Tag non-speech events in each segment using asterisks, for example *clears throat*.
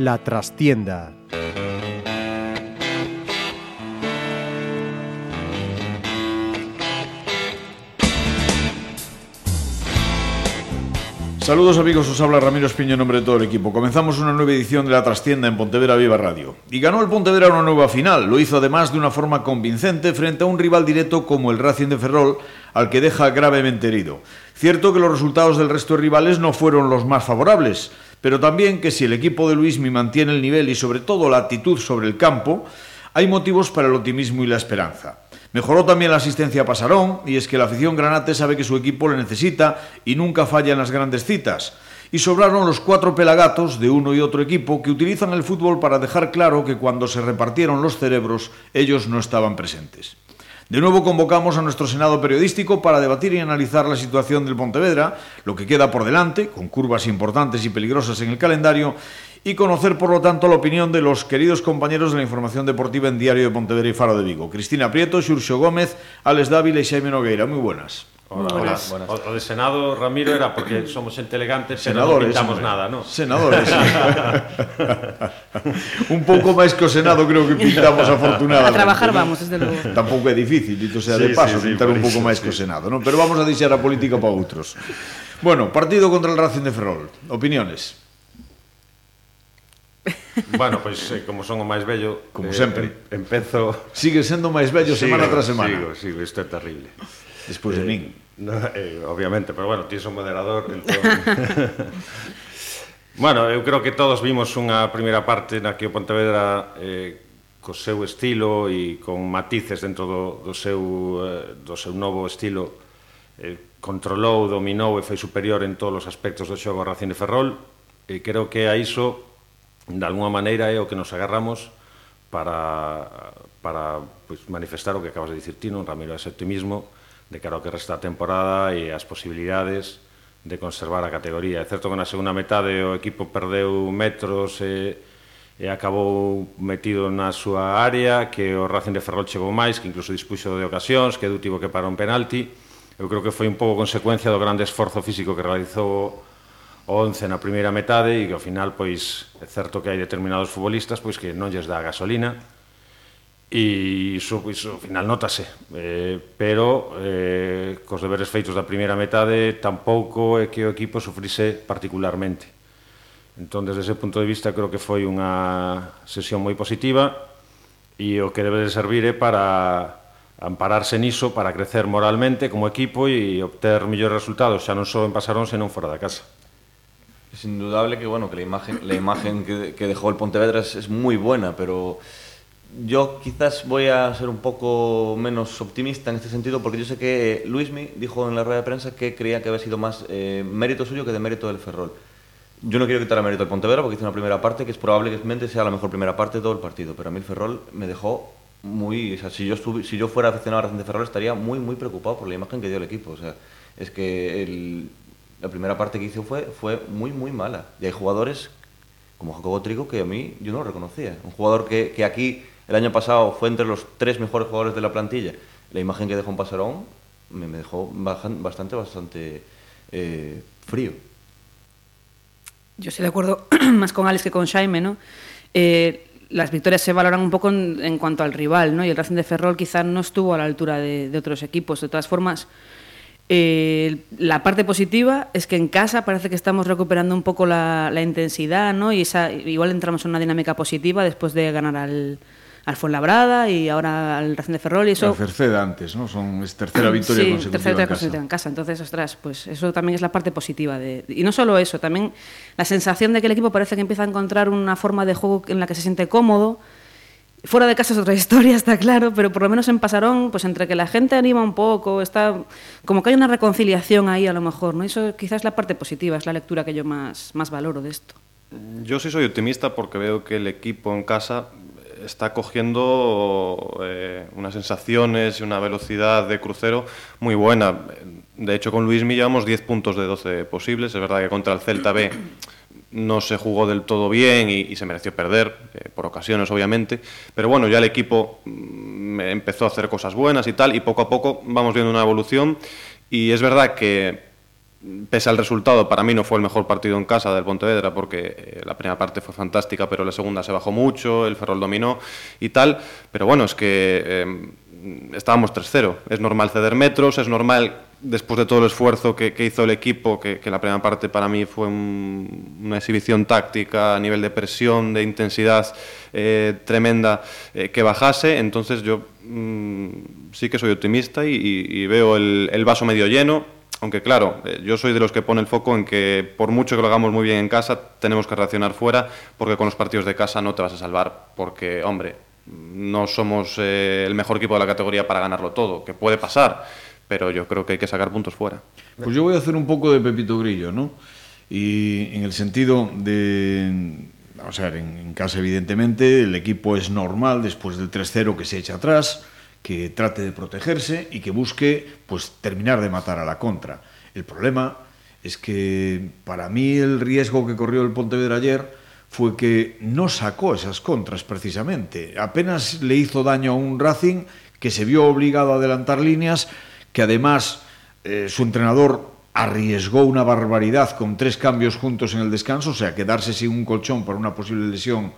La trastienda Saludos amigos, os habla Ramiro Espiño en nombre de todo el equipo. Comenzamos una nueva edición de La Trastienda en Pontevedra Viva Radio. Y ganó el Pontevedra una nueva final. Lo hizo además de una forma convincente frente a un rival directo como el Racing de Ferrol, al que deja gravemente herido. Cierto que los resultados del resto de rivales no fueron los más favorables, pero también que si el equipo de Luismi mantiene el nivel y sobre todo la actitud sobre el campo, hay motivos para el optimismo y la esperanza. Mejoró también la asistencia a Pasarón y es que la afición granate sabe que su equipo le necesita y nunca falla en las grandes citas. Y sobraron los cuatro pelagatos de uno y otro equipo que utilizan el fútbol para dejar claro que cuando se repartieron los cerebros ellos no estaban presentes. De nuevo convocamos a nuestro Senado periodístico para debatir y analizar la situación del Pontevedra, lo que queda por delante, con curvas importantes y peligrosas en el calendario, y conocer, por lo tanto, la opinión de los queridos compañeros de la información deportiva en Diario de Pontevedra y Faro de Vigo. Cristina Prieto, Xurxo Gómez, Alex Dávila y Xaime Nogueira. Muy buenas. Hola, hola. Buenas. O, o de Senado, Ramiro, era porque somos gente elegante, pero senadores, non pintamos nada, ¿no? Senadores. *laughs* un pouco máis que o Senado creo que pintamos afortunadamente. A trabajar vamos, desde luego. Tampouco é difícil, dito sea sí, de paso, sí, pintar sí, un pouco máis sí. que o Senado, ¿no? Pero vamos a deixar a política para outros. Bueno, partido contra el Racing de Ferrol. Opiniones. Bueno, pois pues, eh, como son o máis bello, como eh, sempre, empezo Sigue sendo o máis bello sigo, semana tras semana. Sigo, sigo, isto é terrible. Despois eh, de min. No, eh, obviamente, pero bueno, ti son moderador, entón *laughs* Bueno, eu creo que todos vimos unha primeira parte na que o Pontevedra eh, co seu estilo e con matices dentro do, do, seu, eh, do seu novo estilo eh, controlou, dominou e foi superior en todos os aspectos do xogo a de Ferrol e creo que a iso de alguna maneira é o que nos agarramos para, para pues, manifestar o que acabas de dicir ti, non, Ramiro, ese optimismo de cara ao que resta a temporada e as posibilidades de conservar a categoría. É certo que na segunda metade o equipo perdeu metros e, e acabou metido na súa área, que o Racing de Ferrol chegou máis, que incluso dispuxo de ocasións, que Edu tivo que parar un penalti. Eu creo que foi un pouco consecuencia do grande esforzo físico que realizou 11 na primeira metade e que ao final pois é certo que hai determinados futbolistas pois que non lles dá gasolina. E iso, pois, ao final notase eh, pero eh, cos deberes feitos da primeira metade tampouco é que o equipo sufrise particularmente. Entón desde ese punto de vista creo que foi unha sesión moi positiva e o que debe de servir é para ampararse niso para crecer moralmente como equipo e obter mellores resultados xa non só en Pasarón senón fora da casa. Es indudable que bueno que la imagen, la imagen que, que dejó el Pontevedra es, es, muy buena, pero yo quizás voy a ser un poco menos optimista en este sentido, porque yo sé que Luismi dijo en la rueda de prensa que creía que había sido más eh, mérito suyo que de mérito del Ferrol. Yo no quiero quitar el mérito al Pontevedra porque hizo una primera parte que es probablemente sea la mejor primera parte de todo el partido, pero a mí el Ferrol me dejó muy... O sea, si yo, estuve, si yo fuera aficionado a Racing de Ferrol estaría muy, muy preocupado por la imagen que dio el equipo. O sea, es que el, la primera parte que hizo fue, fue muy, muy mala. Y hay jugadores como Jacobo Trigo que a mí yo no lo reconocía. Un jugador que, que aquí el año pasado fue entre los tres mejores jugadores de la plantilla. La imagen que dejó en Pasarón me, me dejó bastante, bastante eh, frío. Yo estoy de acuerdo *clears throat* más con Alex que con Jaime, ¿no? Eh, las victorias se valoran un poco en, en, cuanto al rival, ¿no? Y el Racing de Ferrol quizás no estuvo a la altura de, de otros equipos. De todas formas, Eh, la parte positiva es que en casa parece que estamos recuperando un poco la, la intensidad, ¿no? Y esa, igual entramos en una dinámica positiva después de ganar al, al Fuenlabrada y ahora al Racing de Ferrol y eso... Antes, ¿no? Son, es tercera victoria sí, consecutiva tercera en casa. consecutiva en casa. Entonces, ostras, pues eso también es la parte positiva. De, y no solo eso, también la sensación de que el equipo parece que empieza a encontrar una forma de juego en la que se siente cómodo, Fuera de casa es otra *laughs* historia, está claro, pero por lo menos en Pasarón, pues entre que la gente anima un poco, está como que hay una reconciliación ahí a lo mejor, ¿no? Eso quizás es la parte positiva, es la lectura que yo más, más valoro de esto. Yo sí soy optimista porque veo que el equipo en casa está cogiendo eh, unas sensaciones y una velocidad de crucero muy buena. De hecho, con Luis llevamos 10 puntos de 12 posibles. Es verdad que contra el Celta B no se jugó del todo bien y, se mereció perder, eh, por ocasiones obviamente, pero bueno, ya el equipo mm, empezó a hacer cosas buenas y tal, y poco a poco vamos viendo una evolución, y es verdad que pese al resultado, para mí no fue el mejor partido en casa del Pontevedra porque eh, la primera parte fue fantástica, pero la segunda se bajó mucho, el Ferrol dominó y tal. Pero bueno, es que eh, estábamos 3-0. Es normal ceder metros, es normal, después de todo el esfuerzo que, hizo el equipo, que, la primera parte para mí fue una exhibición táctica a nivel de presión, de intensidad eh, tremenda, que bajase. Entonces yo mm, sí que soy optimista y, veo el vaso medio lleno aunque claro, eh, yo soy de los que pone el foco en que por mucho que lo hagamos muy bien en casa, tenemos que reaccionar fuera, porque con los partidos de casa no te vas a salvar, porque, hombre, no somos eh, el mejor equipo de la categoría para ganarlo todo, que puede pasar, pero yo creo que hay que sacar puntos fuera. Pues yo voy a hacer un poco de Pepito Grillo, ¿no? Y en el sentido de... Vamos a ver, en casa evidentemente el equipo es normal después del 3-0 que se echa atrás, que trate de protegerse y que busque pues terminar de matar a la contra. El problema es que para mí el riesgo que corrió el Pontevedra ayer fue que no sacó esas contras precisamente. Apenas le hizo daño a un Racing que se vio obligado a adelantar líneas, que además eh, su entrenador arriesgó una barbaridad con tres cambios juntos en el descanso, o sea, quedarse sin un colchón por una posible lesión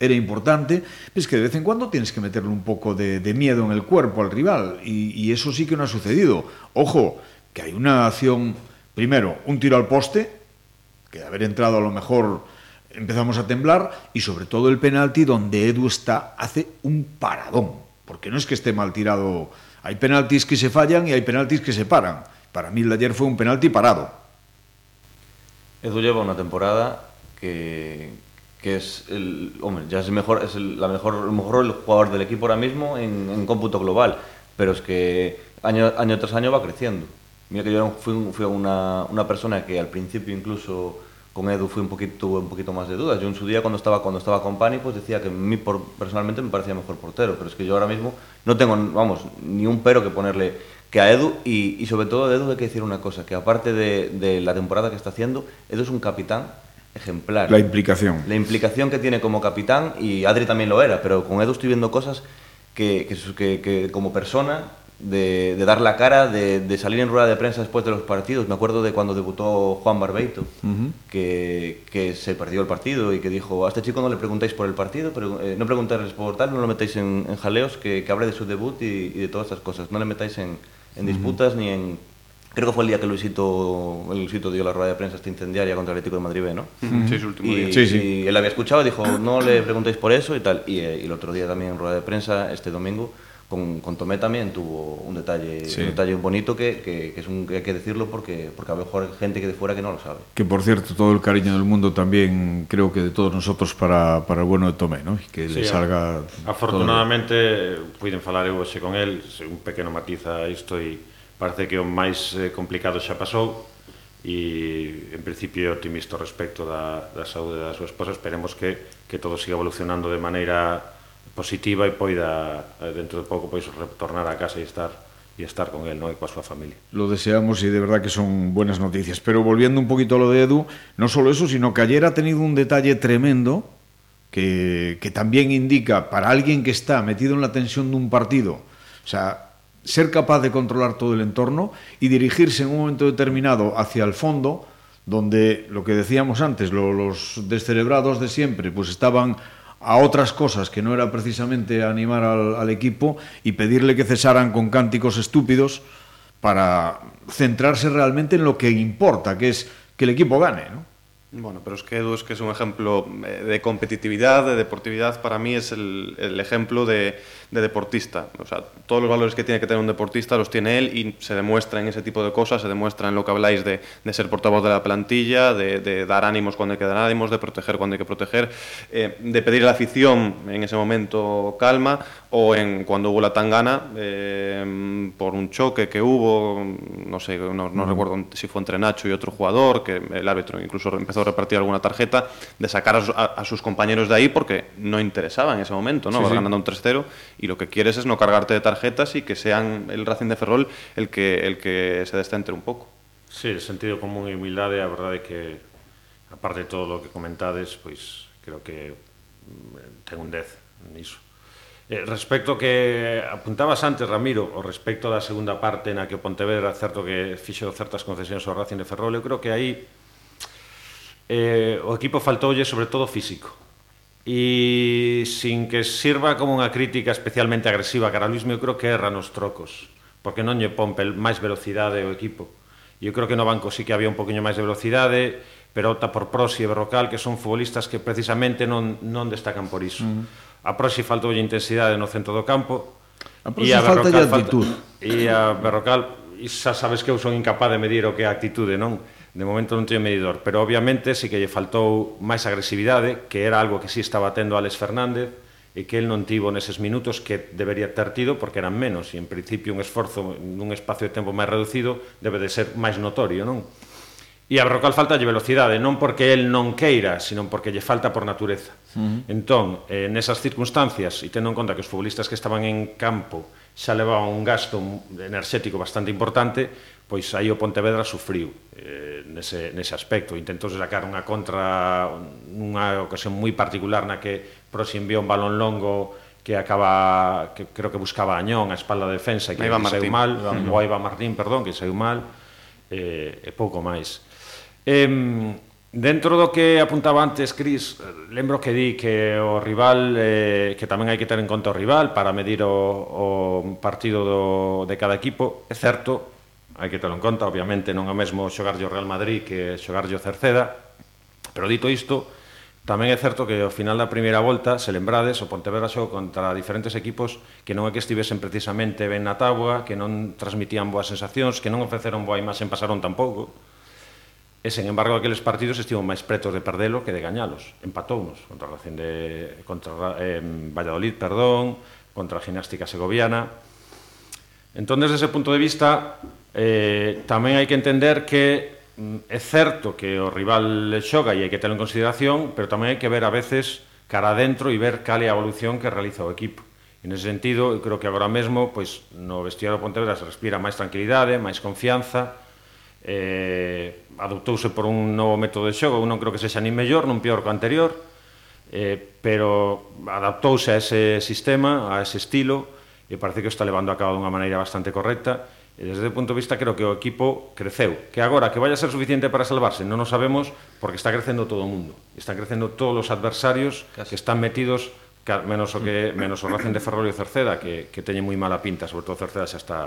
era importante, es que de vez en cuando tienes que meterle un poco de, miedo en el cuerpo al rival y, eso sí que no ha sucedido. Ojo, que hay una acción, primero, un tiro al poste, que de haber entrado a lo mejor empezamos a temblar, y sobre todo el penalti donde Edu está, hace un paradón, porque no es que esté mal tirado, hay penaltis que se fallan y hay penaltis que se paran. Para mí el de ayer fue un penalti parado. Edu lleva una temporada que, que es el, hombre, ya es el mejor, es el, la mejor, el mejor jugador del equipo ahora mismo en, en cómputo global, pero es que año, año tras año va creciendo. Mira que yo fui, fui una, una persona que al principio incluso con Edu fui un poquito, tuve un poquito más de dudas. Yo en su día cuando estaba, cuando estaba con Pani pues decía que a mí por, personalmente me parecía mejor portero, pero es que yo ahora mismo no tengo, vamos, ni un pero que ponerle que a Edu, y, y sobre todo de Edu hay que decir una cosa, que aparte de, de la temporada que está haciendo, Edu es un capitán ejemplar. La implicación. La implicación que tiene como capitán, y Adri también lo era, pero con Edu estoy viendo cosas que, que, que como persona, de, de, dar la cara, de, de, salir en rueda de prensa después de los partidos. Me acuerdo de cuando debutó Juan Barbeito, que, que, se perdió el partido y que dijo, a este chico no le preguntáis por el partido, pero, eh, no preguntáis por tal, no lo metáis en, en jaleos, que, que hable de su debut y, y, de todas estas cosas. No le metáis en, en disputas ni en Creo que fue el día que Luisito, Luisito dio la rueda de prensa esta incendiaria contra el Atlético de Madrid, ¿no? Sí, su último y, día. Sí, sí. y él había escuchado y dijo, no le preguntéis por eso y tal. Y, eh, y, el otro día también en rueda de prensa, este domingo, con, con Tomé también tuvo un detalle, sí. un detalle bonito que, que, que es un, que hay que decirlo porque, porque a lo mejor hay gente que de fuera que no lo sabe. Que por cierto, todo el cariño del mundo también creo que de todos nosotros para, para el bueno de Tomé, ¿no? que sí, le salga... Afortunadamente, puiden falar eu hoxe con el, un pequeno matiz a isto e parece que o máis eh, complicado xa pasou e en principio optimista respecto da, da saúde da súa esposa esperemos que, que todo siga evolucionando de maneira positiva e poida eh, dentro de pouco pois retornar a casa e estar e estar con él, ¿no? e coa súa familia. Lo deseamos y de verdad que son buenas noticias. Pero volviendo un poquito a lo de Edu, no solo eso, sino que ayer ha tenido un detalle tremendo que, que también indica para alguien que está metido en la tensión de un partido, o sea, ser capaz de controlar todo el entorno y dirigirse en un momento determinado hacia el fondo, donde lo que decíamos antes, lo, los descerebrados de siempre, pues estaban a otras cosas que no era precisamente animar al, al equipo y pedirle que cesaran con cánticos estúpidos para centrarse realmente en lo que importa, que es que el equipo gane, ¿no? Bueno, pero es que Edu es que es un ejemplo eh, de competitividad, de deportividad. Para mí es el, el ejemplo de, de, deportista. O sea, todos los valores que tiene que tener un deportista los tiene él y se demuestra en ese tipo de cosas, se demuestra en lo que habláis de, de ser portavoz de la plantilla, de, de, dar ánimos cuando hay que dar ánimos, de proteger cuando hay que proteger, eh, de pedir a la afición en ese momento calma o en cuando hubo la tangana eh, por un choque que hubo, no sé, no, no recuerdo si fue entre Nacho y otro jugador, que el árbitro incluso empezó empezó a repartir alguna tarjeta, de sacar a, a, a sus compañeros de ahí porque no interesaba en ese momento, ¿no? Sí, Vas sí. ganando un 3-0 y lo que quieres es no cargarte de tarjetas y que sean el Racing de Ferrol el que, el que se descentre un pouco. Sí, sentido común e humildade, a verdade é que aparte de todo o que comentades, pois creo que mm, ten un 10 niso. Eh, respecto que apuntabas antes, Ramiro, o respecto da segunda parte na que o Pontevedra certo que fixo certas concesións ao Racing de Ferrol, eu creo que aí eh, o equipo faltoulle sobre todo físico. E sin que sirva como unha crítica especialmente agresiva cara a Luismi, eu creo que erra nos trocos porque non lle pompe máis velocidade o equipo. Eu creo que no banco sí que había un poquinho máis de velocidade pero opta por Prosi e Berrocal que son futbolistas que precisamente non, non destacan por iso. Uh -huh. a Prosi faltoulle intensidade no centro do campo. A Prosi e a Berrocal falta e a Berrocal xa sabes que eu son incapaz de medir o que é a actitude non? De momento non teño medidor, pero obviamente sí que lle faltou máis agresividade, que era algo que sí estaba tendo Alex Fernández, e que el non tivo neses minutos que debería ter tido porque eran menos e en principio un esforzo nun espacio de tempo máis reducido debe de ser máis notorio, non? E a Berrocal falta de velocidade, non porque el non queira, sino porque lle falta por natureza. Uh -huh. Entón, eh, nesas circunstancias, e tendo en conta que os futbolistas que estaban en campo xa levaban un gasto enerxético bastante importante, pois aí o Pontevedra sufriu eh, nese, nese aspecto. Intentou sacar unha contra nunha ocasión moi particular na que Proxi enviou un balón longo que acaba que creo que buscaba a Añón a espalda de defensa que saiu mal, o Iba Martín, perdón, que saiu mal eh, e pouco máis. Eh, dentro do que apuntaba antes Cris, lembro que di que o rival eh, que tamén hai que ter en conta o rival para medir o, o partido do, de cada equipo, é certo hai que telo en conta, obviamente non é mesmo xogarlle o Real Madrid que xogarlle o Cerceda, pero dito isto, tamén é certo que ao final da primeira volta, se lembrades, o Pontevedra xogou contra diferentes equipos que non é que estivesen precisamente ben na tábua, que non transmitían boas sensacións, que non ofreceron boa imaxe en pasaron tampouco, E, sen embargo, aqueles partidos estivon máis pretos de perdelo que de gañalos. Empatounos contra a Racing de... contra eh, Valladolid, perdón, contra a Ginástica Segoviana. Entón, desde ese punto de vista, Eh, tamén hai que entender que mm, é certo que o rival xoga e hai que telo en consideración, pero tamén hai que ver a veces cara adentro e ver cal é a evolución que realiza o equipo. E nese sentido, eu creo que agora mesmo pois, no vestido do Pontevedra se respira máis tranquilidade, máis confianza, eh, adoptouse por un novo método de xogo, eu non creo que sexa nin mellor, non peor que o anterior, eh, pero adaptouse a ese sistema, a ese estilo, e parece que o está levando a cabo dunha maneira bastante correcta, E desde o punto de vista creo que o equipo creceu. Que agora que vaya a ser suficiente para salvarse non o sabemos porque está crecendo todo o mundo. Están crecendo todos os adversarios Casi. que están metidos menos o que mm. menos o Racing de Ferrol e o Cerceda que, que teñen moi mala pinta, sobre todo o Cerceda xa está,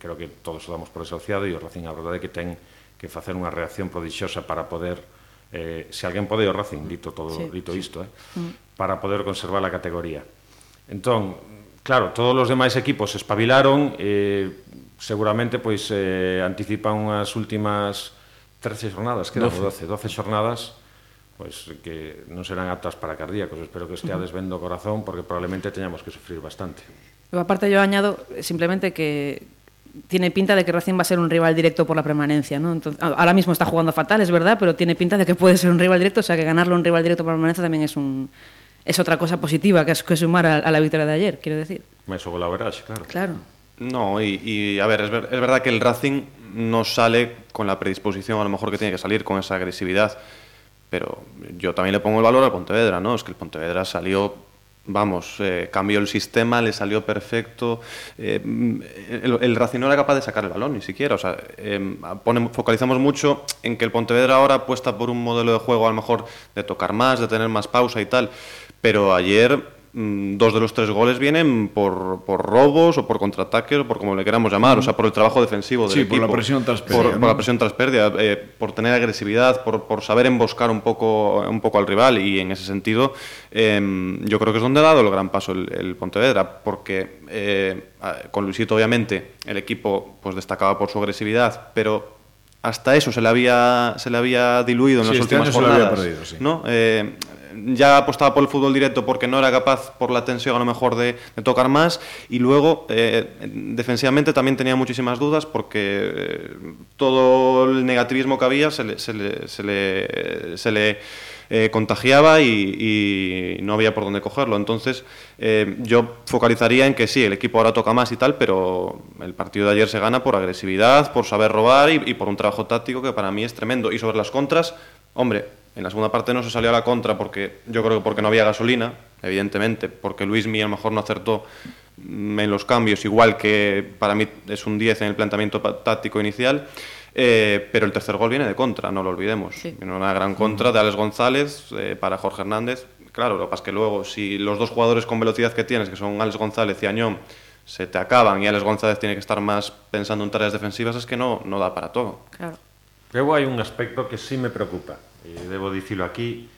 creo que todos o damos por desahuciado e o Racing a verdade que ten que facer unha reacción prodixiosa para poder eh, se alguén pode o Racing, dito todo sí, dito sí. isto, eh, mm. para poder conservar a categoría. Entón, claro, todos os demais equipos espabilaron eh, seguramente pois eh, anticipan unhas últimas 13 jornadas, que 12, 12, 12 jornadas pois que non serán aptas para cardíacos. Espero que esteades vendo o corazón porque probablemente teñamos que sufrir bastante. Eu aparte yo añado simplemente que tiene pinta de que Racing va a ser un rival directo por la permanencia, ¿no? Entonces, ahora mismo está jugando fatal, es verdad, pero tiene pinta de que puede ser un rival directo, o sea que ganarlo un rival directo por la permanencia también es un es otra cosa positiva que, es, que sumar a, a la victoria de ayer, quiero decir. Eso con la claro. Claro. No, y, y a ver, es, ver, es, verdad que el Racing no sale con la predisposición a lo mejor que tiene que salir con esa agresividad, pero yo también le pongo el valor al Pontevedra, ¿no? Es que el Pontevedra salió, vamos, eh, cambió el sistema, le salió perfecto, eh, el, Racing no era capaz de sacar el balón ni siquiera, o sea, eh, focalizamos mucho en que el Pontevedra ahora apuesta por un modelo de juego a lo mejor de tocar más, de tener más pausa y tal, pero ayer dos de los tres goles vienen por, por robos o por contraataques o por como le queramos llamar, o sea, por el trabajo defensivo del sí, equipo. por la presión tras pérdida. Por, ¿no? por la presión tras pérdida, eh, por tener agresividad, por, por, saber emboscar un poco, un poco al rival y en ese sentido eh, yo creo que es donde ha dado el gran paso el, el Pontevedra, porque eh, con Luisito obviamente el equipo pues destacaba por su agresividad, pero hasta eso se le había, se le había diluido en sí, las este últimas jornadas. Se le había perdido, sí. ¿no? Eh, ya apostaba por el fútbol directo porque no era capaz por la tensión a lo mejor de, tocar más y luego eh, defensivamente también tenía muchísimas dudas porque eh, todo el negativismo que había se le, se le, se le, eh, contagiaba y, no había por dónde cogerlo. Entonces, yo focalizaría en que sí, el equipo ahora toca más y tal, pero el partido de ayer se gana por agresividad, por saber robar y por un trabajo táctico que para mí es tremendo. Y sobre las contras, hombre, En la segunda parte no se salió a la contra porque yo creo que porque no había gasolina, evidentemente, porque Luis Mí a lo mejor no acertó mm, en los cambios, igual que para mí es un 10 en el planteamiento táctico inicial. Eh, pero el tercer gol viene de contra, no lo olvidemos. Sí. Viene una gran contra de Alex González eh, para Jorge Hernández. Claro, lo que pasa es que luego, si los dos jugadores con velocidad que tienes, que son Alex González y Añón, se te acaban y Alex González tiene que estar más pensando en tareas defensivas, es que no, no da para todo. Claro. Pero hai un aspecto que sí me preocupa, e debo dicilo aquí.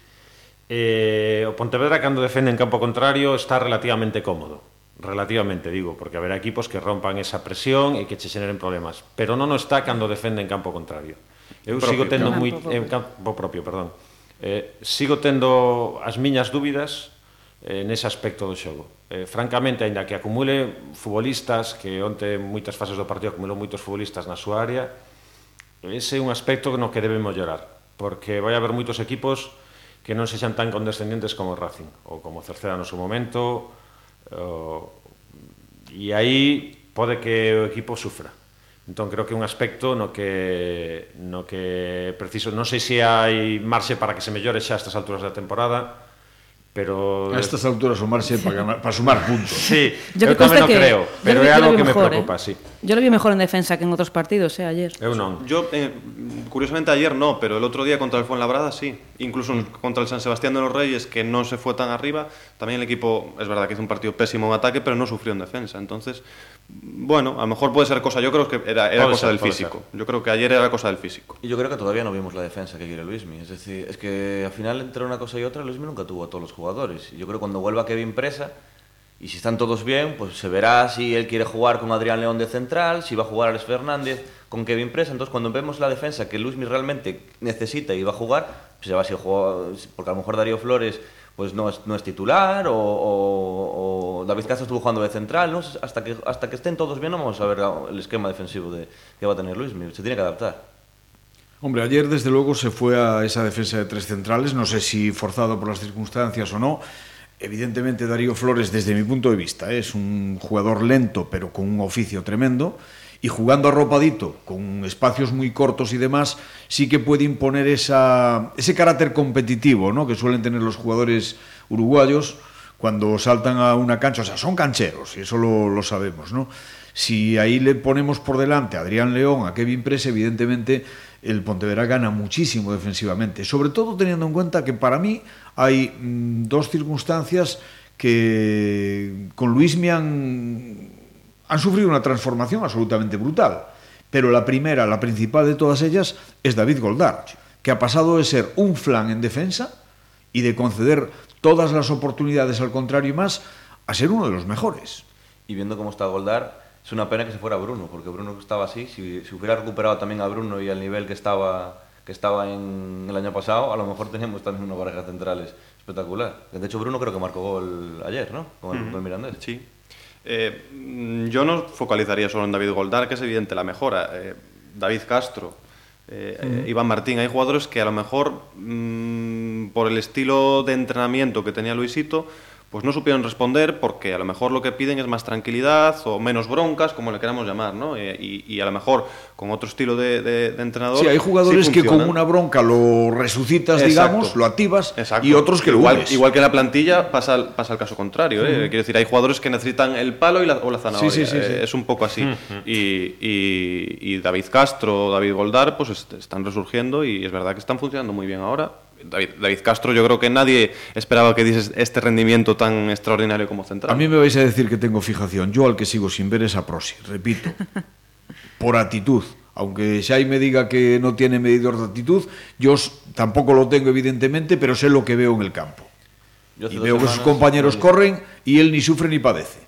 Eh, o Pontevedra, cando defende en campo contrario, está relativamente cómodo. Relativamente, digo, porque haberá equipos que rompan esa presión e que che xeneren problemas. Pero non o está cando defende en campo contrario. Eu propio, sigo tendo moi... En eh, campo propio, perdón. Eh, sigo tendo as miñas dúbidas eh, nese aspecto do xogo. Eh, francamente, aínda que acumule futbolistas, que onte moitas fases do partido acumulou moitos futbolistas na súa área, ese é un aspecto no que debemos mellorar, porque vai haber moitos equipos que non sexan tan condescendentes como o Racing, ou como Cerceda no seu momento, o... e aí pode que o equipo sufra. Entón creo que é un aspecto no que no que preciso, non sei se hai marxe para que se mellore xa a estas alturas da temporada, pero A estas alturas sumarse para, para sumar puntos. Sí, Yo eu que conste tamén o que creo, pero é algo que me mejor, preocupa, eh. sí. Yo lo vi mejor en defensa que en otros partidos, eh, ayer. Eu non. Yo, eh, curiosamente ayer no, pero el otro día contra el Fuenlabrada sí. Incluso contra el San Sebastián de los Reyes, que no se fue tan arriba, también el equipo, es verdad que hizo un partido pésimo en ataque, pero no sufrió en defensa. Entonces, bueno, a lo mejor puede ser cosa, yo creo que era, cosa ser, del físico. Yo creo que ayer era cosa del físico. Y yo creo que todavía no vimos la defensa que quiere Luismi. Es decir, es que al final entre una cosa y otra, Luismi nunca tuvo a todos los jugadores. Y yo creo que cuando vuelva Kevin Presa, y si están todos bien, pues se verá si él quiere jugar con Adrián León de central, si va a jugar Alex Fernández con Kevin Presa. Entonces, cuando vemos la defensa que Luismi realmente necesita y va a jugar, pues se va si juega, porque a lo mejor Darío Flores pues no es, no es titular o, o- o David Castro estuvo jugando de central, ¿no? Hasta que, hasta que estén todos bien no vamos a ver el esquema defensivo de, que va a tener Luismi. Se tiene que adaptar. Hombre, ayer desde luego se fue a esa defensa de tres centrales, no sé si forzado por las circunstancias o no. Evidentemente Darío Flores, desde mi punto de vista, es un jugador lento pero con un oficio tremendo y jugando arropadito, con espacios muy cortos y demás, sí que puede imponer esa, ese carácter competitivo ¿no? que suelen tener los jugadores uruguayos cuando saltan a una cancha, o sea, son cancheros, y eso lo, lo sabemos, ¿no? Si ahí le ponemos por delante a Adrián León, a Kevin Press, evidentemente el Pontevedra gana muchísimo defensivamente, sobre todo teniendo en cuenta que para mí hay mm, dos circunstancias que con Luis me han, han sufrido una transformación absolutamente brutal. Pero la primera, la principal de todas ellas, es David Goldar, que ha pasado de ser un flan en defensa y de conceder todas las oportunidades al contrario y más, a ser uno de los mejores. Y viendo cómo está Goldar, es una pena que se fuera Bruno, porque Bruno estaba así, si, si hubiera recuperado también a Bruno y al nivel que estaba, que estaba en el año pasado, a lo mejor teníamos también una pareja centrales espectacular. De hecho, Bruno creo que marcó gol ayer, ¿no? Con el, con el Mirandés. Sí. Eh, mm, yo no focalizaría solo en David Goldar, que es evidente la mejora. Eh, David Castro, eh, Iván Martín, hay jugadores que a lo mejor mm, por el estilo de entrenamiento que tenía Luisito, pues no supieron responder porque a lo mejor lo que piden es más tranquilidad o menos broncas, como le queramos llamar, ¿no? Eh, y, y a lo mejor con otro estilo de, de- de entrenador. Sí, hay jugadores sí que con una bronca lo resucitas, Exacto. digamos, lo activas, Exacto. y otros que igual, lo unes. Igual que en la plantilla pasa, el- pasa el caso contrario. ¿eh? Quiero decir, hay jugadores que necesitan el palo y la, o la zanahoria. Sí, sí, sí, eh, sí. Es un poco así. y, y- y David Castro, David Goldar, pues est- están resurgiendo y es verdad que están funcionando muy bien ahora. David, David Castro, yo creo que nadie esperaba que diese este rendimiento tan extraordinario como central. A mí me vais a decir que tengo fijación. Yo al que sigo sin ver es a Prosi, repito. *laughs* por actitud. Aunque Xai me diga que no tiene medidor de actitud, yo tampoco lo tengo evidentemente, pero sé lo que veo en el campo. Yo Y veo que sus compañeros corren y él ni sufre ni padece.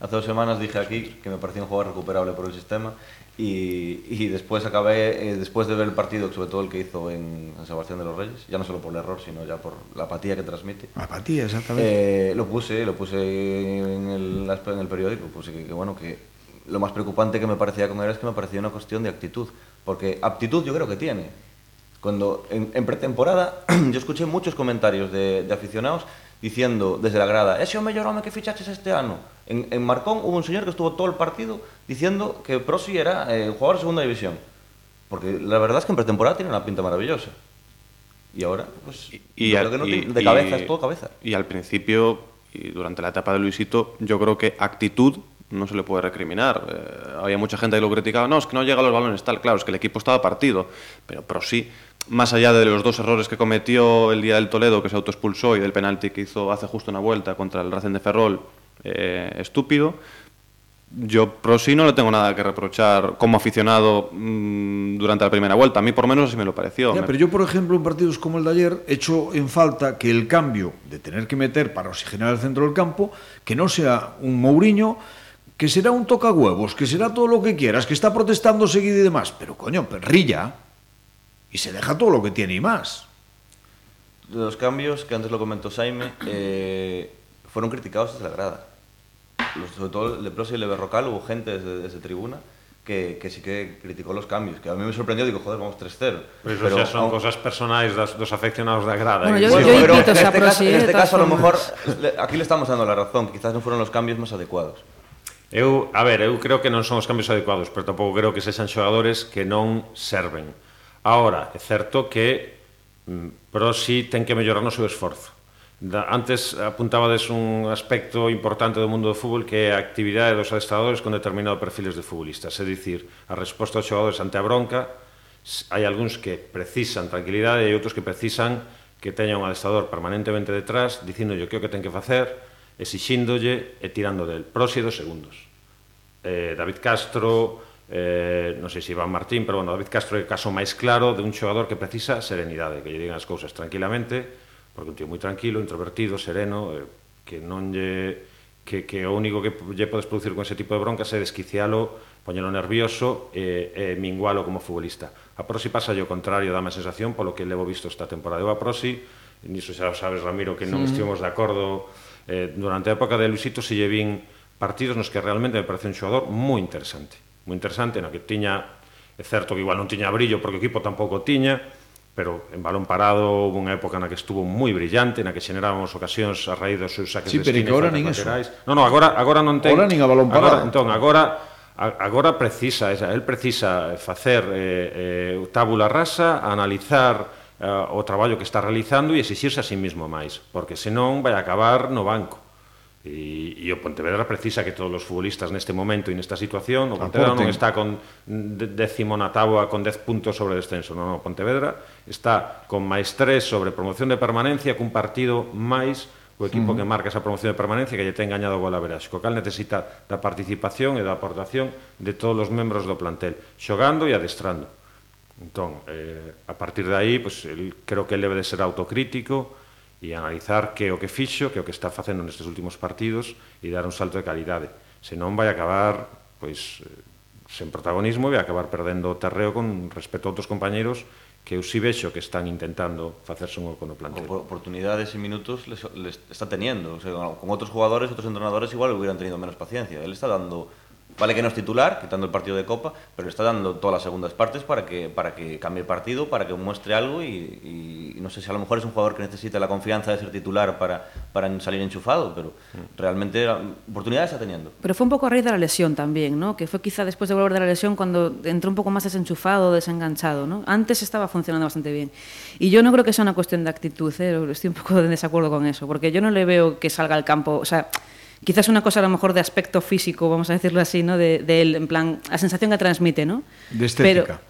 Hace dos semanas dije aquí que me parecía un jugador recuperable por el sistema y, y después acabé, eh, después de ver el partido, sobre todo el que hizo en San Sebastián de los Reyes, ya no solo por el error, sino ya por la apatía que transmite. Apatía, exactamente. Eh, lo puse, lo puse en el, en el periódico, puse que, que, bueno, que lo más preocupante que me parecía con él es que me parecía una cuestión de actitud, porque aptitud yo creo que tiene. Cuando en, en pretemporada *clears throat* yo escuché muchos comentarios de, de aficionados diciendo desde la grada, ese mellor home que fichaches este ano. En, en Marcón hubo un señor que estuvo todo el partido diciendo que Prosi era eh, jugador de segunda división. Porque la verdad es que en pretemporada tiene una pinta maravillosa. Y ahora, pues, Y, al- creo que no y- tiene- de y- cabeza, es todo cabeza. Y al principio, y durante la etapa de Luisito, yo creo que actitud no se le puede recriminar. Eh, había mucha gente que lo criticaba, no, es que no llega a los balones, tal, claro, es que el equipo estaba partido. Pero, pero sí, más allá de los dos errores que cometió el día del Toledo, que se autoexpulsó, y del penalti que hizo hace justo una vuelta contra el Racing de Ferrol, eh, estúpido, yo Prosi no le tengo nada que reprochar como aficionado mm, durante la primera vuelta. A mí por lo menos así me lo pareció. Ya, Me- pero yo, por ejemplo, en partidos como el de ayer, echo en falta que el cambio de tener que meter para oxigenar el centro del campo, que no sea un Mourinho, que será un tocahuevos, que será todo lo que quieras, que está protestando seguido y demás, pero coño, perrilla y se deja todo lo que tiene y más. De los cambios, que antes lo comentó Jaime, eh, fueron criticados desde la grada. Los, sobre todo Leprosi y Leberrocal hubo gente desde, desde tribuna que, que, sí que criticó los cambios, que a mí me sorprendió, digo, joder, vamos 3-0. Pero pues xa son aún, cosas personais das, dos afeccionados da grada. Bueno, yo, bueno, yo pero en este, caso, en este caso, a lo mejor, le, aquí le estamos dando la razón, que quizás no fueron los cambios más adecuados. Eu, a ver, eu creo que non son os cambios adecuados, pero tampouco creo que sexan xogadores que non serven. Ahora, é certo que mm, Prosi ten que mellorar no seu esforzo Da, antes apuntabades un aspecto importante do mundo do fútbol que é a actividade dos adestradores con determinado perfiles de futbolistas, é dicir, a resposta dos xogadores ante a bronca, hai algúns que precisan tranquilidade e outros que precisan que teña un adestrador permanentemente detrás, dicindolle o que o que ten que facer, exixíndolle e tirando del. Proxi dos segundos. Eh, David Castro, eh, non sei se Iván Martín, pero bueno, David Castro é o caso máis claro de un xogador que precisa serenidade, que lle digan as cousas tranquilamente, porque un tío moi tranquilo, introvertido, sereno, eh, que non lle que, que o único que lle podes producir con ese tipo de broncas é desquicialo, poñelo nervioso e, e mingualo como futbolista. A Prosi pasa o contrario, dá má sensación polo que levo visto esta temporada. Eu a Prosi, niso xa sabes, Ramiro, que non sí. estivemos de acordo eh, durante a época de Luisito se lle vin partidos nos que realmente me parece un xogador moi interesante. Moi interesante, na que tiña, é certo que igual non tiña brillo porque o equipo tampouco tiña, pero en balón parado houve unha época na que estuvo moi brillante, na que xenerábamos ocasións a raíz dos seus saques sí, de esquina. Sí, pero agora nin eso. No, no, agora, agora non ten... Agora nin a balón parado. Agora, entón, agora, agora precisa, el precisa facer eh, eh, tábula rasa, analizar eh, o traballo que está realizando e exixirse a sí mismo máis, porque senón vai acabar no banco. E, e o Pontevedra precisa que todos os futbolistas neste momento e nesta situación, o Pontevedra Aporten. non está con décimo na táboa con 10 puntos sobre descenso, non, non, o Pontevedra está con máis 3 sobre promoción de permanencia cun partido máis o equipo uh -huh. que marca esa promoción de permanencia que lle ten gañado o gol a Co cal necesita da participación e da aportación de todos os membros do plantel, xogando e adestrando. Entón, eh, a partir de aí, pues, el, creo que ele debe de ser autocrítico, e analizar que o que fixo, que o que está facendo nestes últimos partidos e dar un salto de calidade. Se non vai acabar pois eh, sen protagonismo e vai acabar perdendo o terreo con respecto a outros compañeiros que eu si vexo que están intentando facerse un oco no plantel. O, oportunidades e minutos les, les está teniendo, o sea, con outros jugadores, outros entrenadores igual hubieran tenido menos paciencia. Él está dando vale que no es titular, quitando el partido de Copa, pero está dando todas las segundas partes para que, para que cambie el partido, para que muestre algo y, no sé si a lo mejor es un jugador que necesita la confianza de ser titular para, para salir enchufado, pero realmente oportunidades está teniendo. Pero fue un poco a raíz de la lesión también, ¿no? Que fue quizá después de volver de la lesión cuando entró un poco más desenchufado, desenganchado, ¿no? Antes estaba funcionando bastante bien. Y yo no creo que sea una cuestión de actitud, ¿eh? Estoy un poco en desacuerdo con eso, porque yo no le veo que salga al campo, o sea, quizás una cosa a lo mejor de aspecto físico, vamos a decirlo así, ¿no? De, de él, en plan, la sensación que transmite, ¿no? De estética. Pero,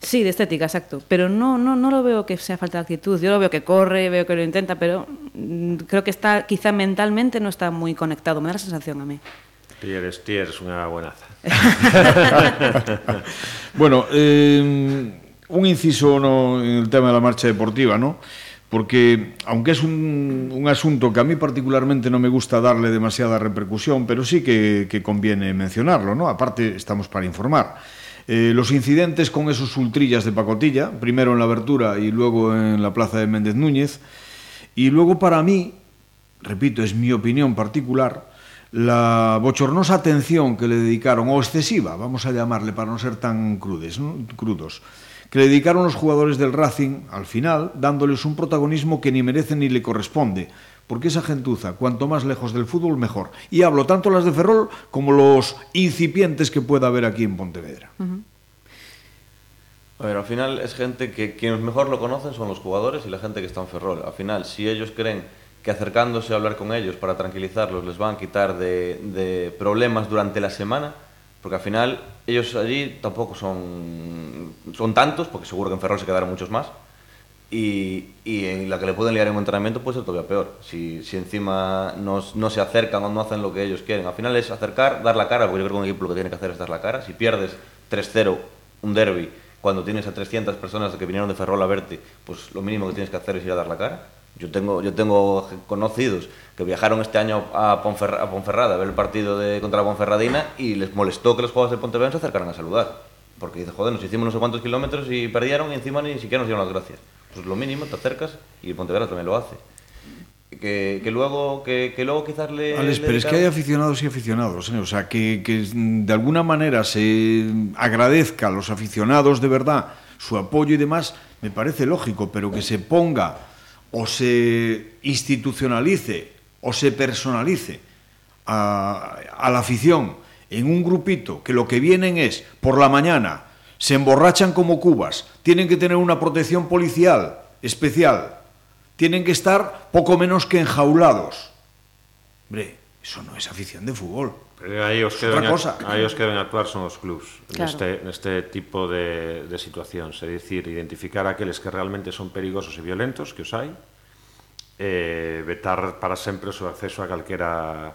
sí, de estética, exacto. Pero no, no, no lo veo que sea falta de actitud. Yo lo veo que corre, veo que lo intenta, pero mm, creo que está, quizá mentalmente no está muy conectado. Me da la sensación a mí. Ti eres, ti eres unha buenaza. *laughs* Bueno, eh, un inciso no, en el tema de la marcha deportiva, ¿no? Porque, aunque es un, un asunto que a mí particularmente no me gusta darle demasiada repercusión, pero sí que, conviene mencionarlo, ¿no? Aparte, estamos para informar. Eh, los incidentes con esos ultrillas de pacotilla, primero en la abertura y luego en la plaza de Méndez Núñez, y luego para mí, repito, es mi opinión particular, la bochornosa atención que le dedicaron, o excesiva, vamos a llamarle para no ser tan crudes, ¿no? crudos, que le dedicaron los jugadores del Racing al final, dándoles un protagonismo que ni merece ni le corresponde, porque esa gentuza, cuanto más lejos del fútbol, mejor. Y hablo tanto las de Ferrol como los incipientes que pueda haber aquí en Pontevedra. A ver, al final es gente que quienes mejor lo conocen son los jugadores y la gente que está en Ferrol. Al final, si ellos creen que acercándose a hablar con ellos para tranquilizarlos les van a quitar de, de problemas durante la semana, porque al final ellos allí tampoco son, son tantos, porque seguro que en Ferrol se quedaron muchos más, y, y en la que le pueden liar en un entrenamiento puede ser todavía peor. Si, si encima no, no se acercan o no hacen lo que ellos quieren. Al final es acercar, dar la cara, porque yo creo que un equipo lo que tiene que hacer es dar la cara. Si pierdes 3-0 un derby cuando tienes a 300 personas que vinieron de Ferrol a verte, pues lo mínimo que tienes que hacer es ir a dar la cara. Yo tengo, yo tengo conocidos que viajaron este año a, Ponferra, a Ponferrada a ver el partido de, contra la Ponferradina y les molestó que los jugadores de Pontevedra se acercaran a saludar. Porque dice, joder, nos hicimos no sé cuántos kilómetros y perdieron y encima ni siquiera nos dieron las gracias. Pues lo mínimo, te acercas y Pontevedra también lo hace. Que, que luego que, que luego quizás le... Alex, le pero es que hay aficionados y aficionados, ¿eh? o sea, que, que de alguna manera se agradezca a los aficionados de verdad su apoyo y demás, me parece lógico, pero que se ponga o se institucionalice o se personalice a, a la afición en un grupito que lo que vienen es por la mañana, se emborrachan como cubas, tienen que tener una protección policial especial, tienen que estar poco menos que enjaulados. Hombre, eso no es afición de fútbol. Pero os Es que outra deben, cosa. aí os que deben actuar son os clubs Claro. neste, neste tipo de, de situacións, é dicir, identificar aqueles que realmente son perigosos e violentos, que os hai, eh, vetar para sempre o seu acceso a calquera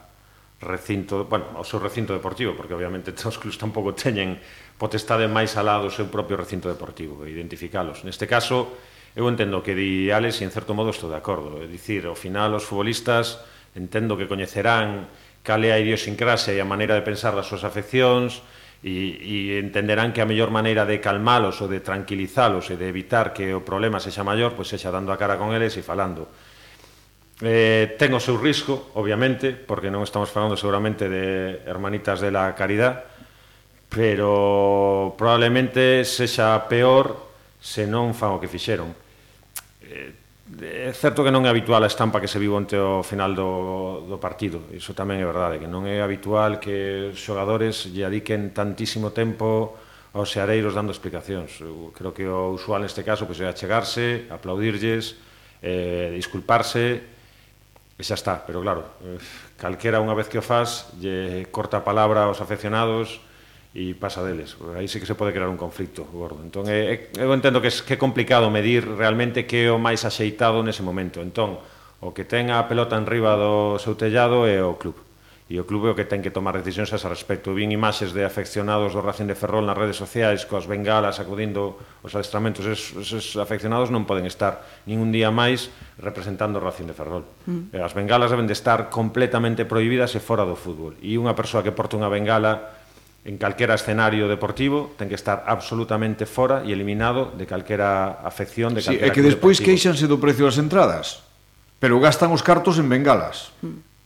recinto, bueno, ao seu recinto deportivo, porque obviamente *laughs* os clubs tampouco teñen potestade máis alá do seu propio recinto deportivo, identificalos. Neste caso, eu entendo que di Alex e en certo modo estou de acordo, é dicir, ao final os futbolistas entendo que coñecerán cal é a idiosincrasia e a maneira de pensar das súas afeccións, e, e entenderán que a mellor maneira de calmalos ou de tranquilizalos e de evitar que o problema sexa maior, pois sexa dando a cara con eles e falando. Eh, ten o seu risco, obviamente, porque non estamos falando seguramente de hermanitas de la caridad, pero probablemente sexa peor se non fan o que fixeron. Eh, é certo que non é habitual a estampa que se vivo ante o final do, do partido, iso tamén é verdade, que non é habitual que os xogadores lle adiquen tantísimo tempo aos xareiros dando explicacións. Eu creo que o usual neste caso pois, é achegarse, aplaudirlles, eh, disculparse, e xa está, pero claro, eh, calquera unha vez que o faz, lle corta a palabra aos afeccionados e pasa deles. Aí sí que se pode crear un conflicto gordo. Entón, é, eu entendo que é, que é complicado medir realmente que é o máis axeitado nese momento. Entón, o que ten a pelota enriba do seu tellado é o club e o clube o que ten que tomar decisións a respecto. Vin imaxes de afeccionados do Racing de Ferrol nas redes sociais coas bengalas acudindo os adestramentos. Es, eses afeccionados non poden estar ningún día máis representando o Racing de Ferrol. Mm. Eh, as bengalas deben de estar completamente prohibidas e fora do fútbol. E unha persoa que porta unha bengala en calquera escenario deportivo ten que estar absolutamente fora e eliminado de calquera afección de calquera sí, É que despois queixanse do precio das entradas pero gastan os cartos en bengalas mm.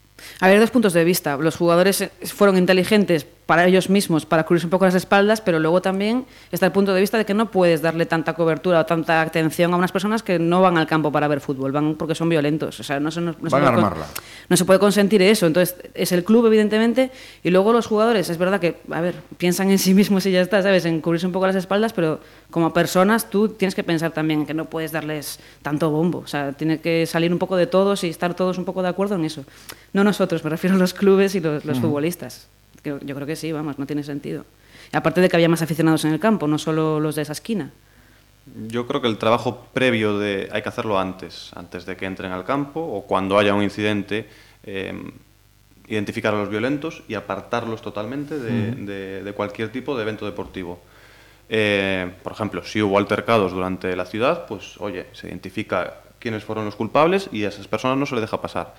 A ver, dos puntos de vista. Los jugadores eh, fueron inteligentes para ellos mismos, para cubrirse un poco las espaldas, pero luego también está el punto de vista de que no puedes darle tanta cobertura o tanta atención a unas personas que no van al campo para ver fútbol, van porque son violentos. O sea, no se, no, no se puede armarla. no se puede consentir eso. Entonces, es el club, evidentemente, y luego los jugadores. Es verdad que, a ver, piensan en sí mismos y ya está, ¿sabes? En cubrirse un poco las espaldas, pero como personas tú tienes que pensar también que no puedes darles tanto bombo. O sea, tiene que salir un poco de todos y estar todos un poco de acuerdo en eso. No nosotros, me refiero a los clubes y los, los futbolistas. Yo creo que sí, vamos, no tiene sentido. Aparte de que había más aficionados en el campo, no solo los de esa esquina. Yo creo que el trabajo previo de hay que hacerlo antes, antes de que entren al campo o cuando haya un incidente, eh, identificar a los violentos y apartarlos totalmente de, de- de cualquier tipo de evento deportivo. Eh, por ejemplo, si hubo altercados durante la ciudad, pues oye, se identifica quiénes fueron los culpables y a esas personas no se les deja pasar.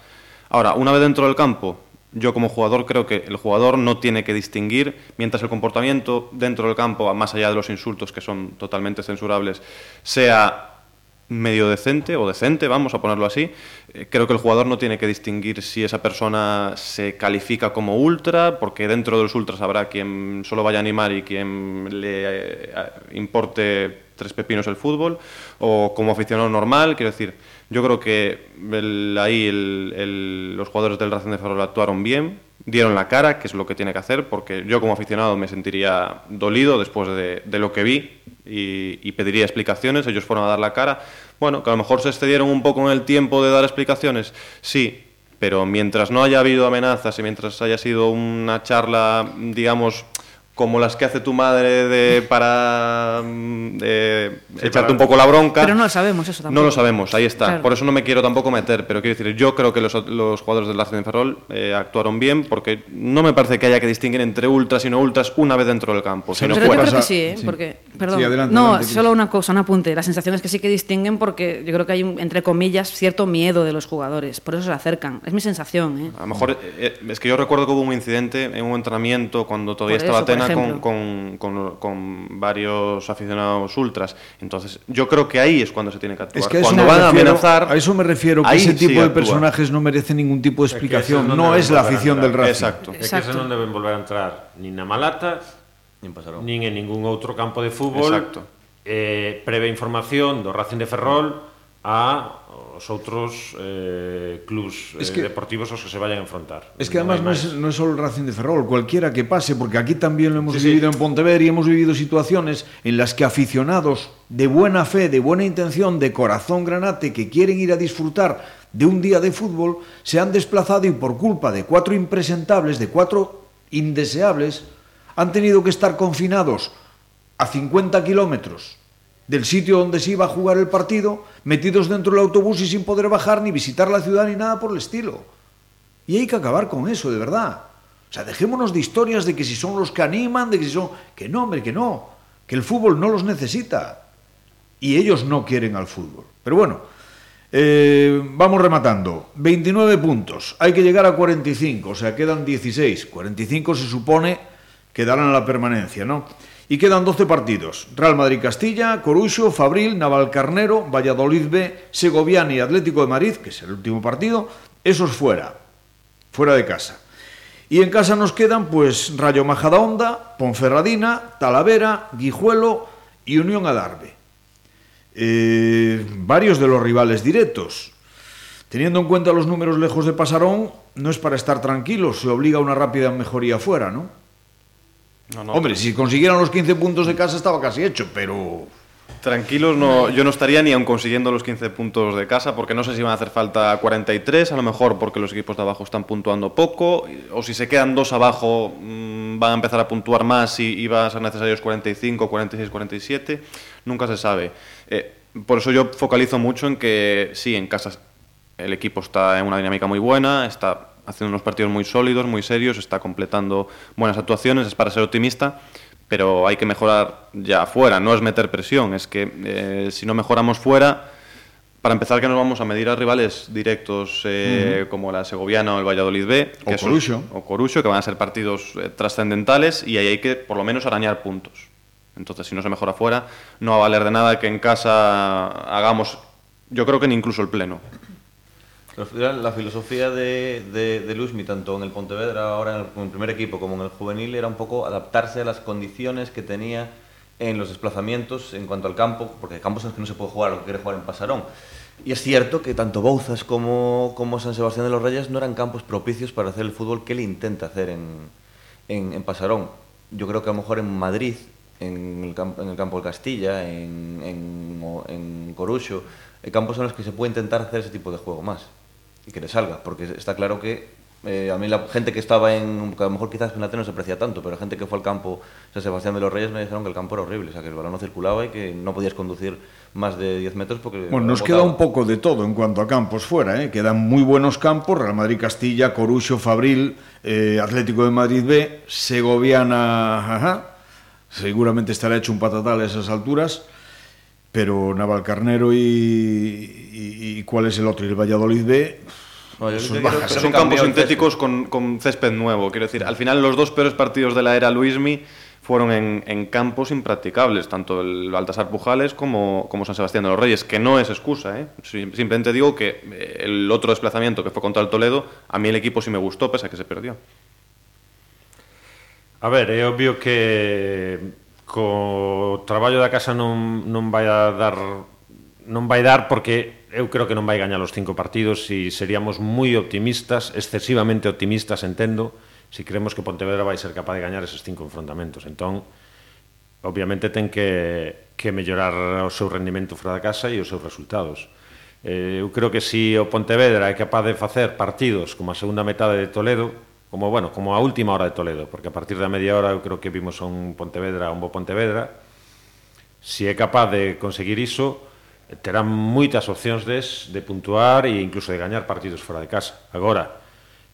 Ahora, una vez dentro del campo, yo como jugador creo que el jugador no tiene que distinguir, mientras el comportamiento dentro del campo, más allá de los insultos que son totalmente censurables, sea medio decente o decente, vamos a ponerlo así, eh, creo que el jugador no tiene que distinguir si esa persona se califica como ultra, porque dentro de los ultras habrá quien solo vaya a animar y quien le eh, importe tres pepinos el fútbol, o como aficionado normal, quiero decir, yo creo que ahí el- el- los jugadores del Racing de Ferrol actuaron bien, dieron la cara, que es lo que tiene que hacer, porque yo como aficionado me sentiría dolido después de, de lo que vi y, y, pediría explicaciones, ellos fueron a dar la cara. Bueno, que a lo mejor se excedieron un poco en el tiempo de dar explicaciones, sí, pero mientras no haya habido amenazas y mientras haya sido una charla, digamos, como las que hace tu madre de, para mm, de Sí, echarte para- un poco la bronca. Pero no lo sabemos eso tampoco. No lo sabemos, ahí está. Claro. Por eso no me quiero tampoco meter, pero quiero decir, yo creo que los, los jugadores del Racing de Ferrol eh, actuaron bien porque no me parece que haya que distinguir entre ultras y no ultras una vez dentro del campo. Si no Pero yo fuera- creo que sí, ¿eh? sí. Porque, perdón. Sí, adelante, no, adelante, solo una cosa, un apunte. La sensación es que sí que distinguen porque yo creo que hay, un, entre comillas, cierto miedo de los jugadores. Por eso se acercan. Es mi sensación, ¿eh? A lo mejor eh, eh, es que yo recuerdo que hubo un incidente en un entrenamiento cuando todavía Por estaba eso, ejemplo. Con, con, con, varios aficionados ultras. Entonces, yo creo que ahí es cuando se tiene que actuar. Es que cuando van refiero, a amenazar. A eso me refiero, que ese tipo sí de personajes no merece ningún tipo de explicación. Es que no, no es la afición del Racing. Exacto. Exacto. Es que eso no deben volver a entrar ni na Malata, nin, nin en ningún outro campo de fútbol. Exacto. Eh, previa información do Racing de Ferrol a os outros eh, clubs es eh, que, eh, deportivos aos que se vayan a enfrentar. Es que además no es, no es solo el Racing de Ferrol, cualquiera que pase, porque aquí también lo hemos sí, vivido sí. en Pontevedra y hemos vivido situaciones en las que aficionados de buena fe, de buena intención, de corazón granate, que quieren ir a disfrutar de un día de fútbol, se han desplazado y por culpa de cuatro impresentables, de cuatro indeseables, han tenido que estar confinados a 50 kilómetros del sitio donde se iba a jugar el partido, metidos dentro del autobús y sin poder bajar ni visitar la ciudad ni nada por el estilo. Y hay que acabar con eso, de verdad. O sea, dejémonos de historias de que si son los que animan, de que si son... Que no, hombre, que no. Que el fútbol no los necesita. Y ellos no quieren al fútbol. Pero bueno, eh, vamos rematando. 29 puntos. Hay que llegar a 45, o sea, quedan 16. 45 se supone que darán la permanencia, ¿no? Y quedan 12 partidos. Real Madrid-Castilla, Corucho, Fabril, Navalcarnero, Valladolid B, Segoviana y Atlético de Madrid, que es el último partido. Esos fuera fuera de casa. Y en casa nos quedan pues Rayo Majadahonda, Ponferradina, Talavera, Guijuelo y Unión Adarve. Eh, varios de los rivales directos. Teniendo en cuenta los números lejos de Pasarón, no es para estar tranquilos, se obliga a una rápida mejoría fuera, ¿no? No, no, Hombre, si consiguieran los 15 puntos de casa estaba casi hecho, pero... Tranquilos, no, yo no estaría ni aun consiguiendo los 15 puntos de casa, porque no sé si van a hacer falta 43, a lo mejor porque los equipos de abajo están puntuando poco, o si se quedan dos abajo mm, van a empezar a puntuar más y, y van a ser necesarios 45, 46, 47, nunca se sabe. Eh, por eso yo focalizo mucho en que sí, en casa el equipo está en una dinámica muy buena, está haciendo unos partidos muy sólidos, muy serios, está completando buenas actuaciones, es para ser optimista, pero hay que mejorar ya fuera, no es meter presión, es que eh, si no mejoramos fuera, para empezar que nos vamos a medir a rivales directos eh, como la Segoviana o el Valladolid B, que Corucho. o Corucho, que van a ser partidos eh, trascendentales y ahí hay que por lo menos arañar puntos. Entonces, si no se mejora fuera, no va a valer de nada que en casa hagamos, yo creo que ni incluso el pleno. La filosofía de, de, de Luismi, tanto en el Pontevedra, ahora en el, primer equipo, como en el juvenil, era un poco adaptarse a las condiciones que tenía en los desplazamientos en cuanto al campo, porque hay campos en los que no se puede jugar lo que quiere jugar en Pasarón. Y es cierto que tanto Bouzas como, como San Sebastián de los Reyes no eran campos propicios para hacer el fútbol que él intenta hacer en, en, Pasarón. Yo creo que a lo mejor en Madrid, en el, camp- en el campo del Castilla, en, en, en Corucho, hay campos en los que se puede intentar hacer ese tipo de juego más y que le salga, porque está claro que eh, a mí la gente que estaba en, que a lo mejor quizás en la no se aprecia tanto, pero gente que fue al campo San Sebastián de los Reyes me dijeron que el campo era horrible, o sea que el balón no circulaba y que no podías conducir más de 10 metros porque... Bueno, nos botaba. queda un poco de todo en cuanto a campos fuera, ¿eh? Quedan muy buenos campos, Real Madrid Castilla, Corucho, Fabril, eh, Atlético de Madrid B, Segoviana, ajá, seguramente estará hecho un patatal a esas alturas, pero Navalcarnero y, y, y ¿cuál es el otro? Y el Valladolid B, No, Sus que- bajas. son campos sintéticos con, con césped nuevo. Quiero decir, al final los dos peores partidos de la era Luismi fueron en, en campos impracticables, tanto el Baltasar Pujales como, como San Sebastián de los Reyes, que no es excusa. ¿eh? Sim- Simplemente digo que eh, el otro desplazamiento que fue contra el Toledo, a mí el equipo sí me gustó, pese a que se perdió. A ver, é obvio que co traballo da casa non, non vai a dar non vai dar porque eu creo que non vai gañar os cinco partidos e seríamos moi optimistas, excesivamente optimistas, entendo, se si creemos que Pontevedra vai ser capaz de gañar eses cinco enfrontamentos. Entón, obviamente ten que, que mellorar o seu rendimento fora da casa e os seus resultados. Eh, eu creo que se si o Pontevedra é capaz de facer partidos como a segunda metade de Toledo, como bueno, como a última hora de Toledo, porque a partir da media hora eu creo que vimos a un Pontevedra, un bo Pontevedra. Se é capaz de conseguir iso, terán moitas opcións des de puntuar e incluso de gañar partidos fora de casa. Agora,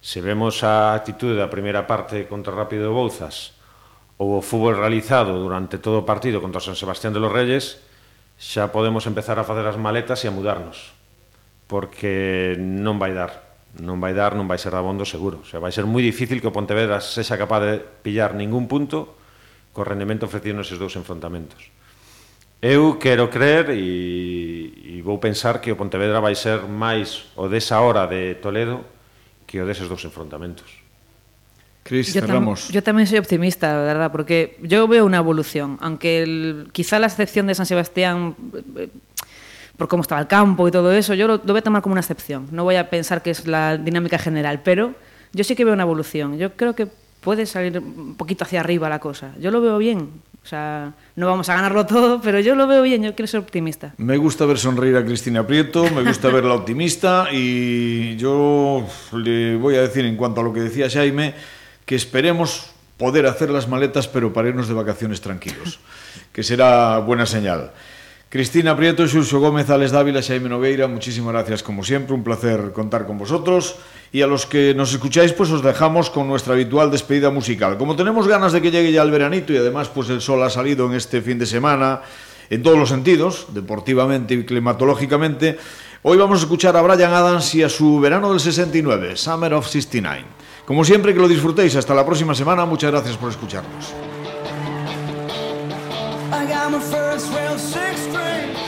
se vemos a actitude da primeira parte contra Rápido de Bouzas ou o fútbol realizado durante todo o partido contra San Sebastián de los Reyes, xa podemos empezar a facer as maletas e a mudarnos, porque non vai dar non vai dar, non vai ser abondo seguro. O sea, vai ser moi difícil que o Pontevedra sexa capaz de pillar ningún punto co rendimento ofrecido neses dous enfrontamentos. Eu quero creer e, e vou pensar que o Pontevedra vai ser máis o desa hora de Toledo que o deses dous enfrontamentos. Cris, yo, tam yo también soy optimista, la verdad, porque yo veo una evolución. Aunque el, quizá la excepción de San Sebastián eh, por cómo estaba el campo y todo eso, yo lo, lo, voy a tomar como una excepción. No voy a pensar que es la dinámica general, pero yo sí que veo una evolución. Yo creo que puede salir un poquito hacia arriba la cosa. Yo lo veo bien. O sea, no vamos a ganarlo todo, *laughs* pero yo lo veo bien, yo quiero ser optimista. Me gusta ver sonreír a Cristina Prieto, me gusta *laughs* verla optimista y yo le voy a decir en cuanto a lo que decía Jaime, que esperemos poder hacer las maletas pero para irnos de vacaciones tranquilos, que será buena señal. Cristina Prieto, Xurxo Gómez, Alex Dávila, Xaime Nogueira, muchísimas gracias como siempre, un placer contar con vosotros y a los que nos escucháis pues os dejamos con nuestra habitual despedida musical. Como tenemos ganas de que llegue ya el veranito y además pues el sol ha salido en este fin de semana en todos los sentidos, deportivamente y climatológicamente, hoy vamos a escuchar a Brian Adams y a su verano del 69, Summer of 69. Como siempre, que lo disfrutéis. Hasta la próxima semana. Muchas gracias por escucharnos. Summer of 69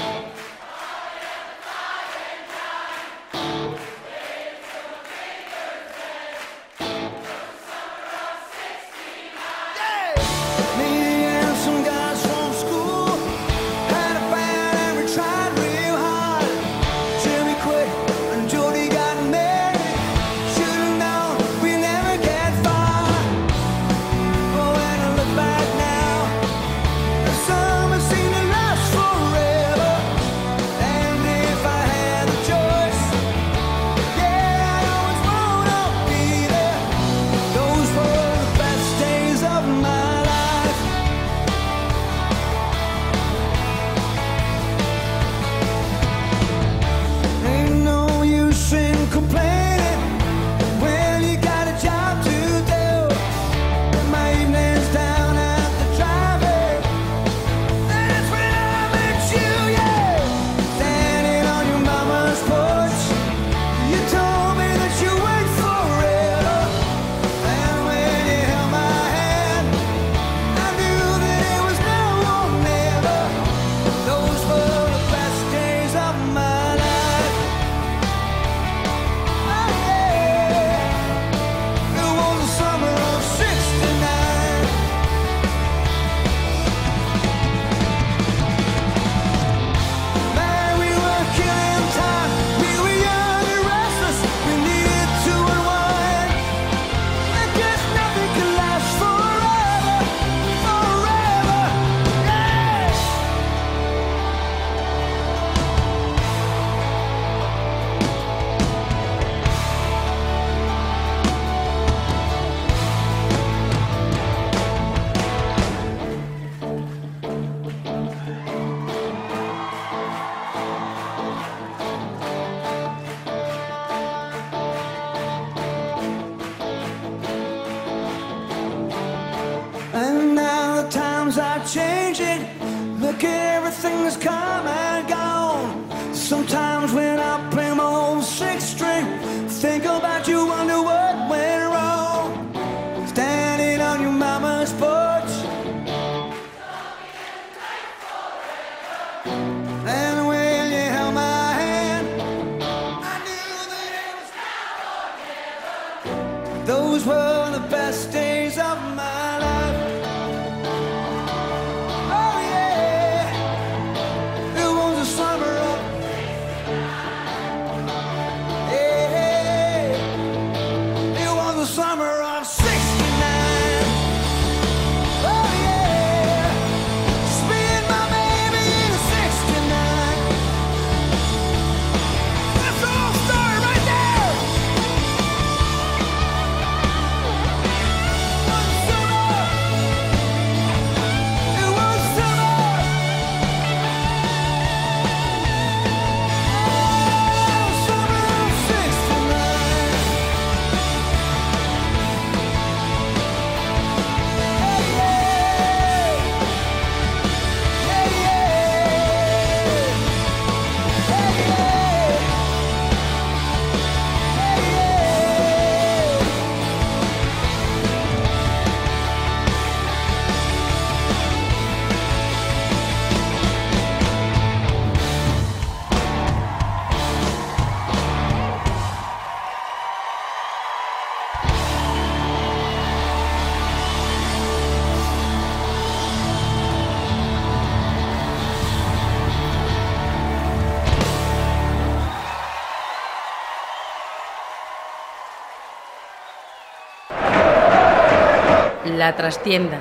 La trastienda.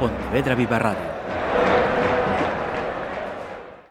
Pontevedra Viva Radio.